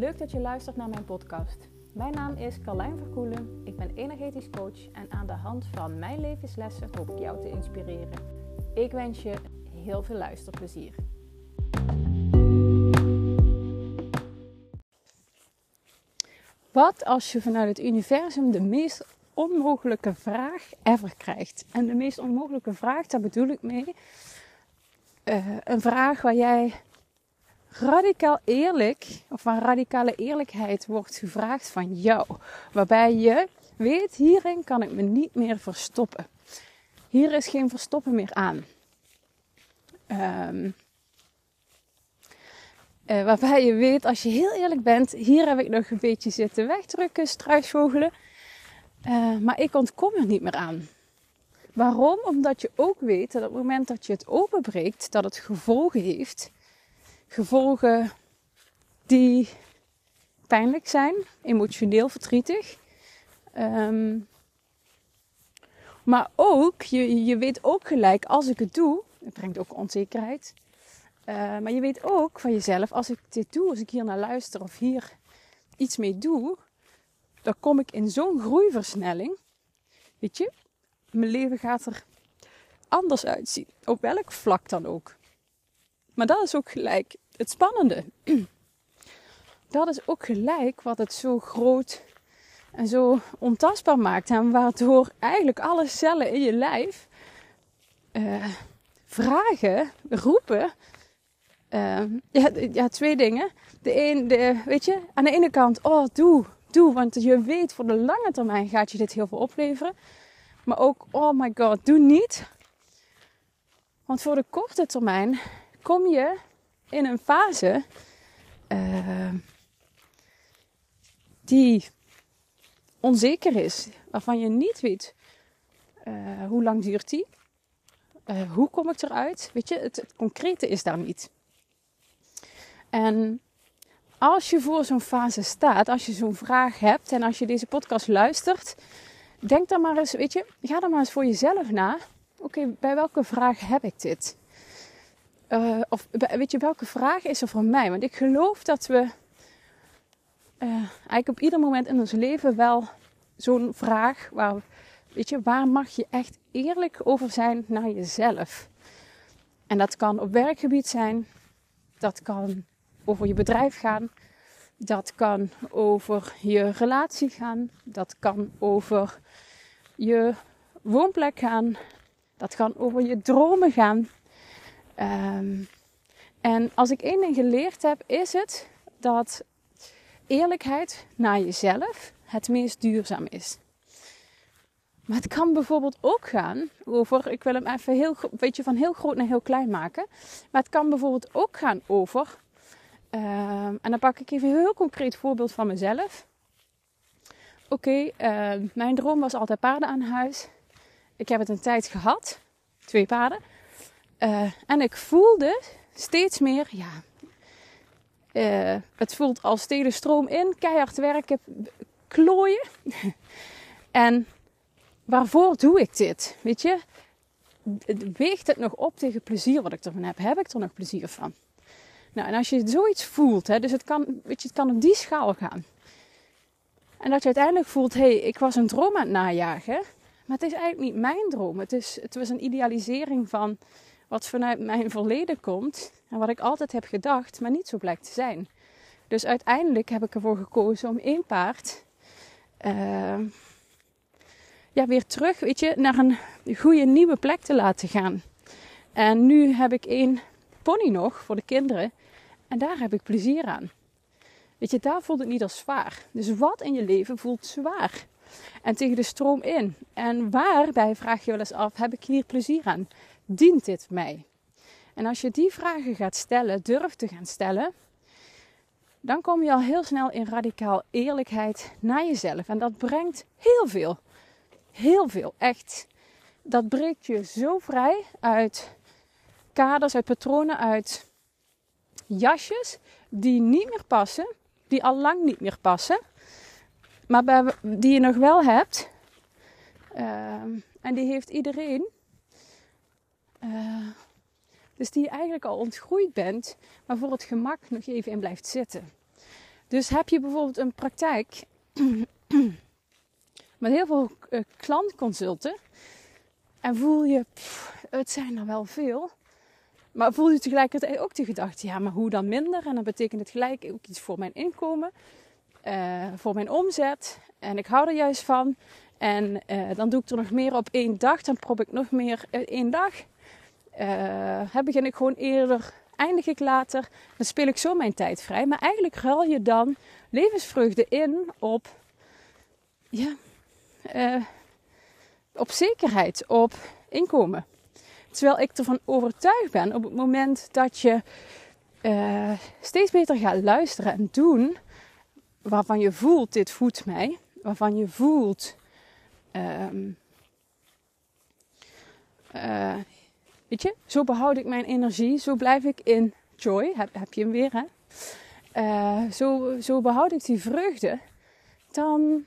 Leuk dat je luistert naar mijn podcast. Mijn naam is Carlijn Verkoelen. Ik ben energetisch coach en aan de hand van mijn levenslessen hoop ik jou te inspireren. Ik wens je heel veel luisterplezier. Wat als je vanuit het universum de meest onmogelijke vraag ever krijgt? En de meest onmogelijke vraag, daar bedoel ik mee. Uh, een vraag waar jij radicaal eerlijk, of waar radicale eerlijkheid wordt gevraagd van jou. Waarbij je weet, hierin kan ik me niet meer verstoppen. Hier is geen verstoppen meer aan. Um, uh, waarbij je weet, als je heel eerlijk bent, hier heb ik nog een beetje zitten wegdrukken, struisvogelen. Uh, maar ik ontkom er niet meer aan. Waarom? Omdat je ook weet dat op het moment dat je het openbreekt, dat het gevolgen heeft gevolgen die pijnlijk zijn, emotioneel verdrietig. Um, maar ook, je, je weet ook gelijk, als ik het doe, het brengt ook onzekerheid. Uh, maar je weet ook van jezelf, als ik dit doe, als ik hier naar luister of hier iets mee doe, dan kom ik in zo'n groeiversnelling. Weet je, mijn leven gaat er anders uitzien. Op welk vlak dan ook. Maar dat is ook gelijk het spannende. Dat is ook gelijk wat het zo groot en zo ontastbaar maakt. En waardoor eigenlijk alle cellen in je lijf uh, vragen, roepen. Uh, ja, ja, twee dingen. De een, de, weet je, aan de ene kant, oh, doe, doe. Want je weet, voor de lange termijn gaat je dit heel veel opleveren. Maar ook, oh my god, doe niet. Want voor de korte termijn kom je in een fase uh, die onzeker is, waarvan je niet weet uh, hoe lang duurt die, uh, hoe kom ik eruit, weet je, het, het concrete is daar niet. En als je voor zo'n fase staat, als je zo'n vraag hebt en als je deze podcast luistert, denk dan maar eens, weet je, ga dan maar eens voor jezelf na. Oké, bij welke vraag heb ik dit? Uh, of weet je, welke vraag is er voor mij? Want ik geloof dat we uh, eigenlijk op ieder moment in ons leven wel zo'n vraag, waar, weet je, waar mag je echt eerlijk over zijn naar jezelf? En dat kan op werkgebied zijn, dat kan over je bedrijf gaan, dat kan over je relatie gaan, dat kan over je woonplek gaan, dat kan over je dromen gaan. Um, en als ik één ding geleerd heb, is het dat eerlijkheid naar jezelf het meest duurzaam is. Maar het kan bijvoorbeeld ook gaan over, ik wil hem even heel, beetje van heel groot naar heel klein maken. Maar het kan bijvoorbeeld ook gaan over, um, en dan pak ik even een heel concreet voorbeeld van mezelf. Oké, uh, mijn droom was altijd paarden aan huis. Ik heb het een tijd gehad, twee paarden. Uh, en ik voelde steeds meer, ja, uh, het voelt als steden stroom in, keihard werken, klooien. en waarvoor doe ik dit? Weet je, weegt het nog op tegen plezier wat ik ervan heb? Heb ik er nog plezier van? Nou, en als je zoiets voelt, hè, dus het kan, weet je, het kan op die schaal gaan. En dat je uiteindelijk voelt, hé, hey, ik was een droom aan het najagen. Maar het is eigenlijk niet mijn droom. Het, is, het was een idealisering van wat vanuit mijn verleden komt en wat ik altijd heb gedacht, maar niet zo blijkt te zijn. Dus uiteindelijk heb ik ervoor gekozen om één paard uh, ja, weer terug weet je, naar een goede nieuwe plek te laten gaan. En nu heb ik één pony nog voor de kinderen en daar heb ik plezier aan. Weet je, daar voelt het niet als zwaar. Dus wat in je leven voelt zwaar? En tegen de stroom in. En waarbij vraag je wel eens af: heb ik hier plezier aan? Dient dit mij? En als je die vragen gaat stellen, durft te gaan stellen, dan kom je al heel snel in radicaal eerlijkheid naar jezelf. En dat brengt heel veel. Heel veel, echt. Dat breekt je zo vrij uit kaders, uit patronen, uit jasjes die niet meer passen, die al lang niet meer passen, maar die je nog wel hebt. Uh, en die heeft iedereen. Uh, dus die je eigenlijk al ontgroeid bent, maar voor het gemak nog even in blijft zitten. Dus heb je bijvoorbeeld een praktijk met heel veel uh, klantconsulten en voel je, het zijn er wel veel, maar voel je tegelijkertijd ook de gedachte, ja, maar hoe dan minder? En dan betekent het gelijk ook iets voor mijn inkomen, uh, voor mijn omzet. En ik hou er juist van. En dan doe ik er nog meer op één dag. Dan prop ik nog meer één dag. Uh, begin ik gewoon eerder, eindig ik later. Dan speel ik zo mijn tijd vrij. Maar eigenlijk ruil je dan levensvreugde in op, ja, op zekerheid, op inkomen. Terwijl ik ervan overtuigd ben op het moment dat je steeds beter gaat luisteren en doen waarvan je voelt, dit voedt mij. Waarvan je voelt, um, weet je, zo behoud ik mijn energie, zo blijf ik in joy. Heb, heb je hem weer, hè? Uh, zo, zo behoud ik die vreugde. Dan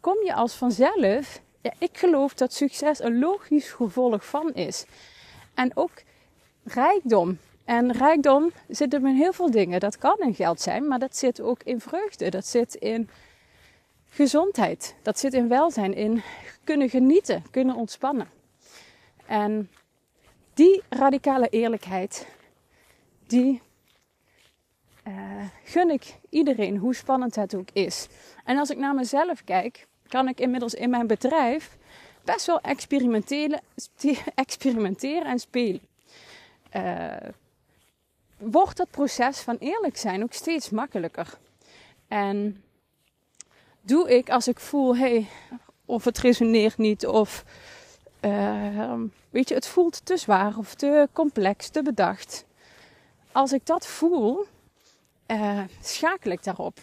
kom je als vanzelf. Ja, ik geloof dat succes een logisch gevolg van is. En ook rijkdom. En rijkdom zit hem in heel veel dingen. Dat kan in geld zijn, maar dat zit ook in vreugde. Dat zit in gezondheid. Dat zit in welzijn, in kunnen genieten, kunnen ontspannen. En die radicale eerlijkheid, die uh, gun ik iedereen, hoe spannend het ook is. En als ik naar mezelf kijk, kan ik inmiddels in mijn bedrijf best wel experimenteren, en spelen. Uh, wordt het proces van eerlijk zijn ook steeds makkelijker. En doe ik als ik voel, hey, of het resoneert niet, of uh, weet je, het voelt te zwaar of te complex, te bedacht. Als ik dat voel, uh, schakel ik daarop.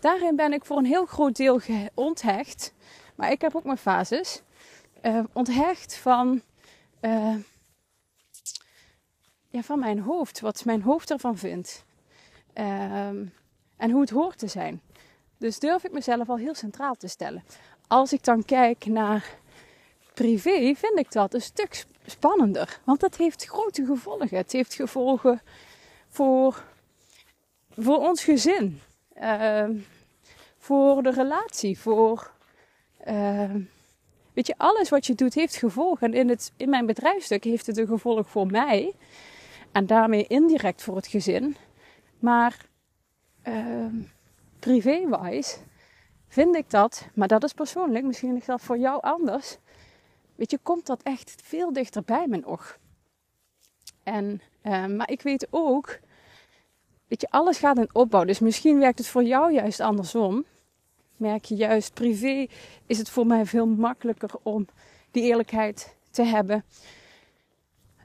Daarin ben ik voor een heel groot deel onthecht, maar ik heb ook mijn fases. Uh, onthecht van, ja, van mijn hoofd, wat mijn hoofd ervan vindt. Ehm, en hoe het hoort te zijn. Dus durf ik mezelf al heel centraal te stellen. Als ik dan kijk naar privé, vind ik dat een stuk spannender. Want dat heeft grote gevolgen. Het heeft gevolgen voor, voor ons gezin. Uh, voor de relatie. Voor. Uh, weet je, alles wat je doet heeft gevolgen. En in, het, in mijn bedrijfstuk heeft het een gevolg voor mij. En daarmee indirect voor het gezin. Maar. Uh, privé-wise vind ik dat, maar dat is persoonlijk, misschien is dat voor jou anders. Weet je, komt dat echt veel dichter bij mijn oog. En, uh, maar ik weet ook, weet je, alles gaat in opbouw. Dus misschien werkt het voor jou juist andersom. Merk je juist, privé is het voor mij veel makkelijker om die eerlijkheid te hebben.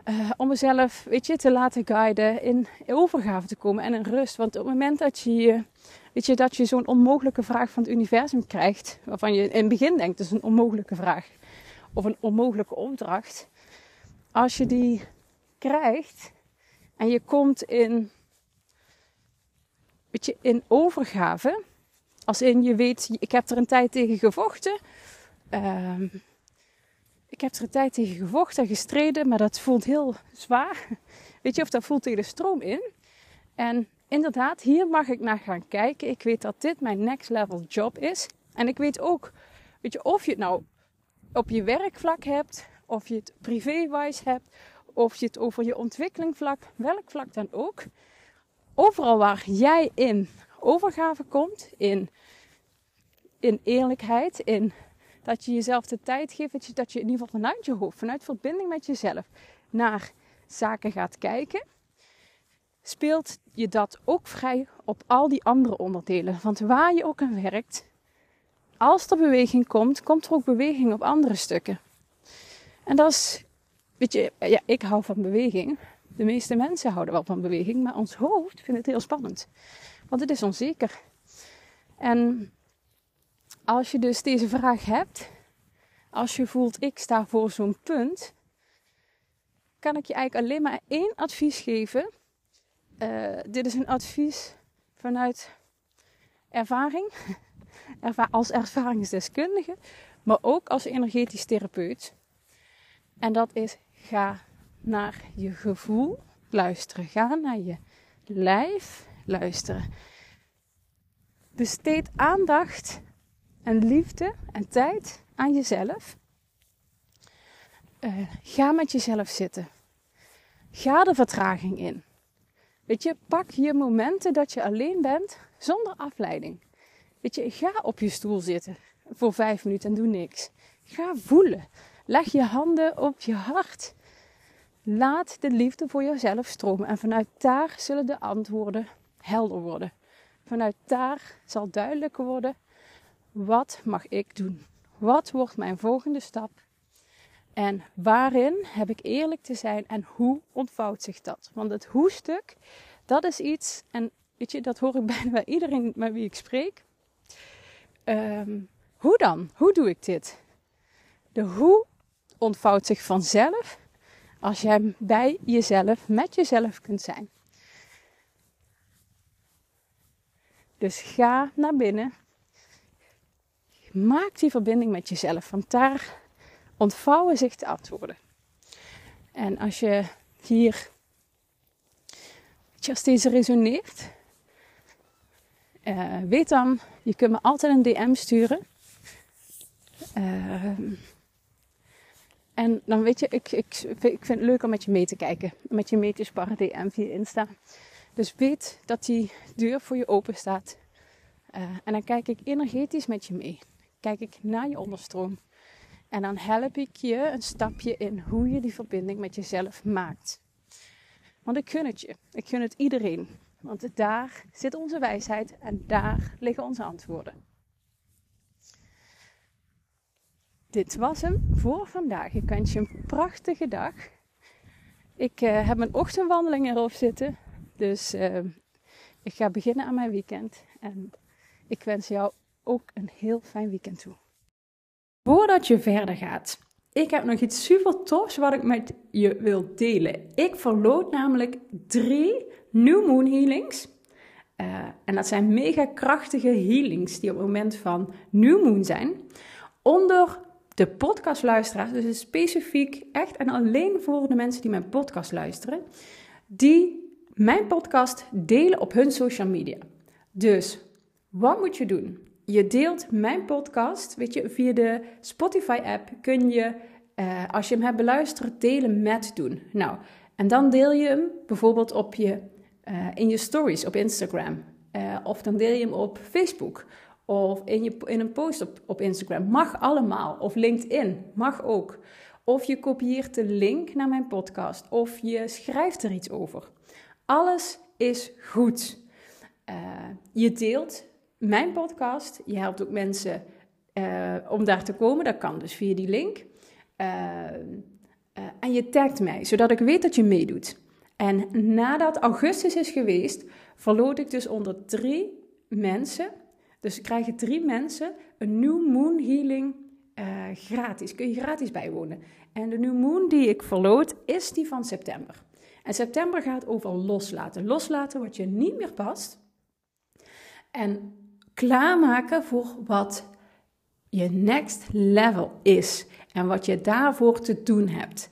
Uh, om mezelf, weet je, te laten guiden, in overgave te komen en in rust. Want op het moment dat je je Weet je, dat je zo'n onmogelijke vraag van het universum krijgt, waarvan je in het begin denkt, dat is een onmogelijke vraag of een onmogelijke opdracht. Als je die krijgt en je komt in, weet je, in overgave, als in je weet, ik heb er een tijd tegen gevochten. Uh, ik heb er een tijd tegen gevochten en gestreden, maar dat voelt heel zwaar. Weet je, of dat voelt tegen de stroom in. En inderdaad, hier mag ik naar gaan kijken. Ik weet dat dit mijn next level job is. En ik weet ook, weet je, of je het nou op je werkvlak hebt, of je het privé-wise hebt, of je het over je ontwikkelingvlak, welk vlak dan ook. Overal waar jij in overgave komt, in, in eerlijkheid, in dat je jezelf de tijd geeft, dat je, dat je in ieder geval vanuit je hoofd, vanuit verbinding met jezelf, naar zaken gaat kijken speelt je dat ook vrij op al die andere onderdelen. Want waar je ook aan werkt, als er beweging komt, komt er ook beweging op andere stukken. En dat is, weet je, ja, ik hou van beweging. De meeste mensen houden wel van beweging, maar ons hoofd vindt het heel spannend. Want het is onzeker. En als je dus deze vraag hebt, als je voelt ik sta voor zo'n punt, kan ik je eigenlijk alleen maar één advies geven uh, dit is een advies vanuit ervaring, als ervaringsdeskundige, maar ook als energetisch therapeut. En dat is ga naar je gevoel luisteren. Ga naar je lijf luisteren. Besteed aandacht en liefde en tijd aan jezelf. Uh, ga met jezelf zitten. Ga de vertraging in. Weet je, pak je momenten dat je alleen bent zonder afleiding. Weet je, ga op je stoel zitten voor vijf minuten en doe niks. Ga voelen. Leg je handen op je hart. Laat de liefde voor jezelf stromen. En vanuit daar zullen de antwoorden helder worden. Vanuit daar zal duidelijk worden: wat mag ik doen? Wat wordt mijn volgende stap? En waarin heb ik eerlijk te zijn en hoe ontvouwt zich dat? Want het hoe-stuk, dat is iets, en weet je, dat hoor ik bijna bij iedereen met wie ik spreek. Ehm, hoe dan? Hoe doe ik dit? De hoe ontvouwt zich vanzelf als jij bij jezelf, met jezelf kunt zijn. Dus ga naar binnen. Maak die verbinding met jezelf. Want daar ontvouwen zich de antwoorden. En als je hier, als deze resoneert, uh, weet dan, je kunt me altijd een DM sturen. Uh, en dan weet je, ik, ik, ik vind het leuk om met je mee te kijken. Met je mee te sparren, DM via Insta. Dus weet dat die deur voor je open staat. Uh, en dan kijk ik energetisch met je mee. Kijk ik naar je onderstroom. En dan help ik je een stapje in hoe je die verbinding met jezelf maakt. Want ik gun het je. Ik gun het iedereen. Want daar zit onze wijsheid en daar liggen onze antwoorden. Dit was hem voor vandaag. Ik wens je een prachtige dag. Ik uh, heb mijn ochtendwandeling erop zitten. Dus uh, ik ga beginnen aan mijn weekend. En ik wens jou ook een heel fijn weekend toe. Voordat je verder gaat, ik heb nog iets super tofs wat ik met je wil delen. Ik verloot namelijk drie New Moon Healings. Uh, en dat zijn mega krachtige healings die op het moment van New Moon zijn. Onder de podcastluisteraars, dus specifiek echt en alleen voor de mensen die mijn podcast luisteren, die mijn podcast delen op hun social media. Dus wat moet je doen? Je deelt mijn podcast, weet je, via de Spotify-app kun je, uh, als je hem hebt beluisterd, delen met doen. Nou, en dan deel je hem bijvoorbeeld op je, uh, in je stories op Instagram. Uh, of dan deel je hem op Facebook of in, je, in een post op, op Instagram. Mag allemaal. Of LinkedIn. Mag ook. Of je kopieert de link naar mijn podcast. Of je schrijft er iets over. Alles is goed. Je deelt mijn podcast. Je helpt ook mensen uh, om daar te komen. Dat kan dus via die link. Uh, en je tagt mij, zodat ik weet dat je meedoet. En nadat augustus is geweest, verloot ik dus onder drie mensen dus krijgen drie mensen een New Moon Healing gratis. Kun je gratis bijwonen. En de New Moon die ik verloot is die van september. En september gaat over loslaten. Loslaten wat je niet meer past. En klaarmaken voor wat je next level is. En wat je daarvoor te doen hebt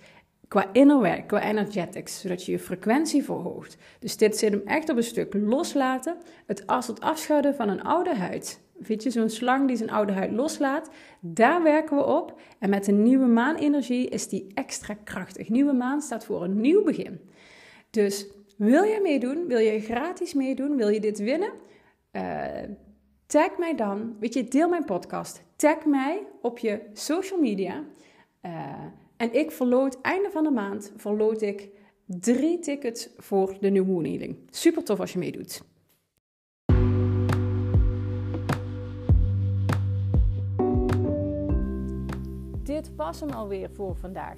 qua innerwerk, qua energetics, zodat je je frequentie verhoogt. Dus dit zit hem echt op een stuk loslaten, het als het afschudden van een oude huid. Weet je, zo'n slang die zijn oude huid loslaat, daar werken we op. En met de nieuwe maanenergie is die extra krachtig. Nieuwe maan staat voor een nieuw begin. Dus wil je meedoen? Wil je gratis meedoen? Wil je dit winnen? Uh, tag mij dan. Weet je, deel mijn podcast. Tag mij op je social media. Uh, en ik verloot, einde van de maand, verloot ik drie tickets voor de New Moon Healing. Super tof als je meedoet. Dit was hem alweer voor vandaag.